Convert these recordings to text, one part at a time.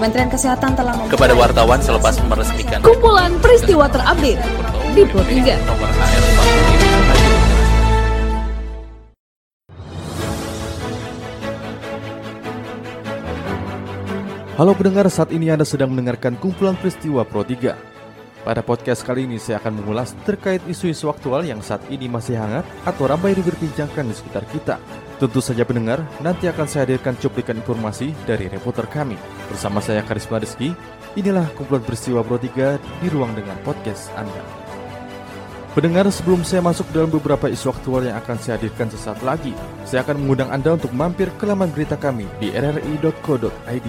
Kementerian Kesehatan telah kepada wartawan selepas meresmikan kumpulan peristiwa terupdate di Pro 3. Halo pendengar, saat ini Anda sedang mendengarkan kumpulan peristiwa Pro 3. Pada podcast kali ini saya akan mengulas terkait isu-isu aktual yang saat ini masih hangat atau ramai diperbincangkan di sekitar kita. Tentu saja pendengar, nanti akan saya hadirkan cuplikan informasi dari reporter kami. Bersama saya Karisma Rizky, inilah kumpulan peristiwa Pro 3 di ruang dengan podcast Anda. Pendengar, sebelum saya masuk dalam beberapa isu aktual yang akan saya hadirkan sesaat lagi, saya akan mengundang Anda untuk mampir ke laman berita kami di rri.co.id.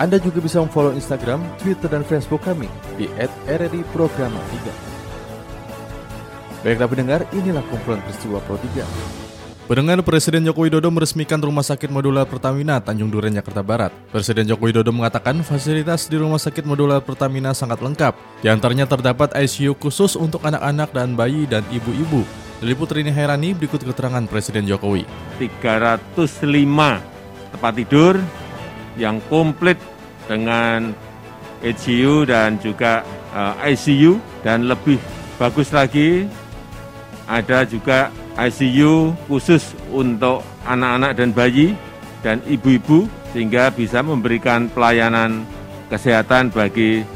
Anda juga bisa memfollow Instagram, Twitter, dan Facebook kami di @rri_programa3. Baiklah pendengar, inilah kumpulan peristiwa Pro 3. Pendengar Presiden Joko Widodo meresmikan Rumah Sakit Modular Pertamina Tanjung Duren, Jakarta Barat. Presiden Joko Widodo mengatakan fasilitas di Rumah Sakit Modular Pertamina sangat lengkap. Di antaranya terdapat ICU khusus untuk anak-anak dan bayi dan ibu-ibu. Diliput Rini Hairani berikut keterangan Presiden Jokowi. 305 tempat tidur yang komplit dengan ICU dan juga eh, ICU dan lebih bagus lagi ada juga ICU khusus untuk anak-anak dan bayi dan ibu-ibu sehingga bisa memberikan pelayanan kesehatan bagi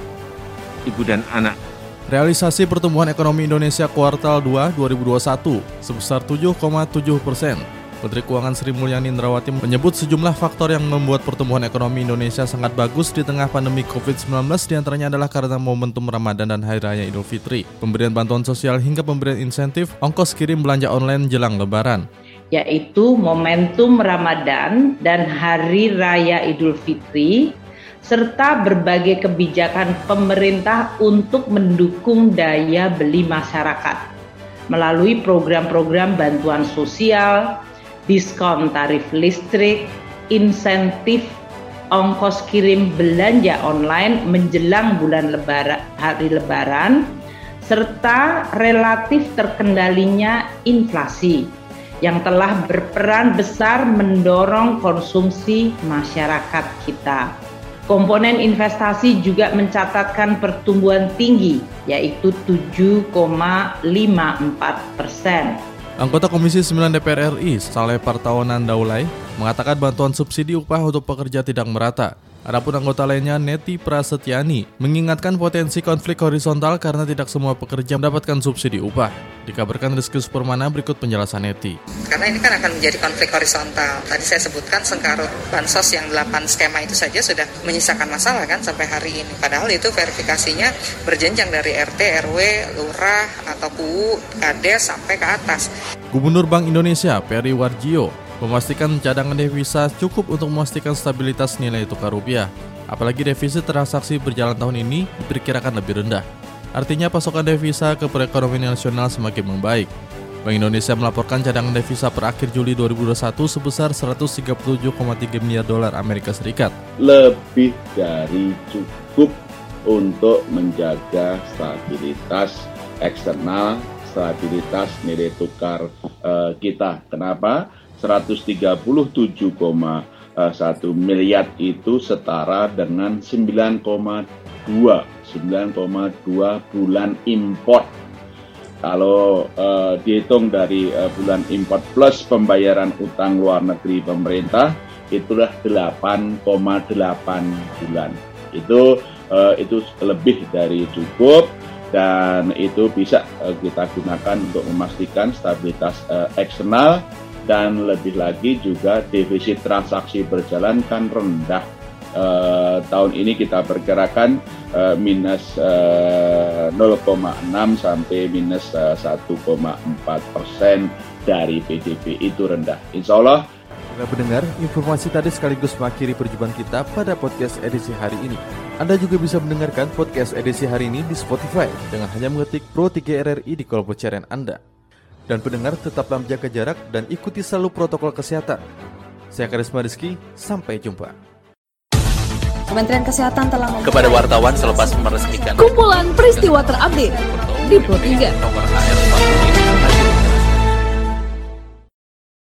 ibu dan anak. Realisasi pertumbuhan ekonomi Indonesia kuartal 2 2021 sebesar 7,7 persen Menteri Keuangan Sri Mulyani Indrawati menyebut sejumlah faktor yang membuat pertumbuhan ekonomi Indonesia sangat bagus di tengah pandemi COVID-19 di antaranya adalah karena momentum Ramadan dan Hari Raya Idul Fitri, pemberian bantuan sosial hingga pemberian insentif ongkos kirim belanja online jelang Lebaran. Yaitu momentum Ramadan dan Hari Raya Idul Fitri serta berbagai kebijakan pemerintah untuk mendukung daya beli masyarakat melalui program-program bantuan sosial, diskon tarif listrik, insentif ongkos kirim belanja online menjelang bulan lebaran, hari lebaran, serta relatif terkendalinya inflasi yang telah berperan besar mendorong konsumsi masyarakat kita. Komponen investasi juga mencatatkan pertumbuhan tinggi, yaitu 7,54 persen Anggota Komisi 9 DPR RI, Saleh Partawanan Daulay, mengatakan bantuan subsidi upah untuk pekerja tidak merata. Adapun anggota lainnya, Neti Prasetyani, mengingatkan potensi konflik horizontal karena tidak semua pekerja mendapatkan subsidi upah. Dikabarkan Rizky Supermana berikut penjelasan Neti. Karena ini kan akan menjadi konflik horizontal. Tadi saya sebutkan sengkarut bansos yang 8 skema itu saja sudah menyisakan masalah kan sampai hari ini. Padahal itu verifikasinya berjenjang dari RT, RW, Lurah, atau KUU, KADES sampai ke atas. Gubernur Bank Indonesia, Peri Warjio, Memastikan cadangan devisa cukup untuk memastikan stabilitas nilai tukar rupiah. Apalagi defisit transaksi berjalan tahun ini diperkirakan lebih rendah. Artinya pasokan devisa ke perekonomian nasional semakin membaik. Bank Indonesia melaporkan cadangan devisa per akhir Juli 2021 sebesar 137,3 miliar dolar Amerika Serikat. Lebih dari cukup untuk menjaga stabilitas eksternal, stabilitas nilai tukar uh, kita. Kenapa? 137,1 miliar itu setara dengan 9,2 9,2 bulan import. Kalau uh, dihitung dari uh, bulan import plus pembayaran utang luar negeri pemerintah itulah 8,8 bulan. Itu uh, itu lebih dari cukup dan itu bisa kita gunakan untuk memastikan stabilitas eksternal dan lebih lagi juga defisit transaksi berjalan kan rendah. Uh, tahun ini kita perkirakan uh, minus uh, 0,6 sampai minus uh, 1,4 persen dari PDB itu rendah. Insya Allah Anda mendengar, informasi tadi sekaligus mengakhiri perjumpaan kita pada podcast edisi hari ini. Anda juga bisa mendengarkan podcast edisi hari ini di Spotify dengan hanya mengetik Pro 3 RRI di kolom pencarian Anda. Dan pendengar tetaplah menjaga jarak dan ikuti selalu protokol kesehatan. Saya Karisma Rizky, sampai jumpa. Kementerian Kesehatan telah kepada wartawan selepas meresmikan kumpulan peristiwa terupdate di Pro 3.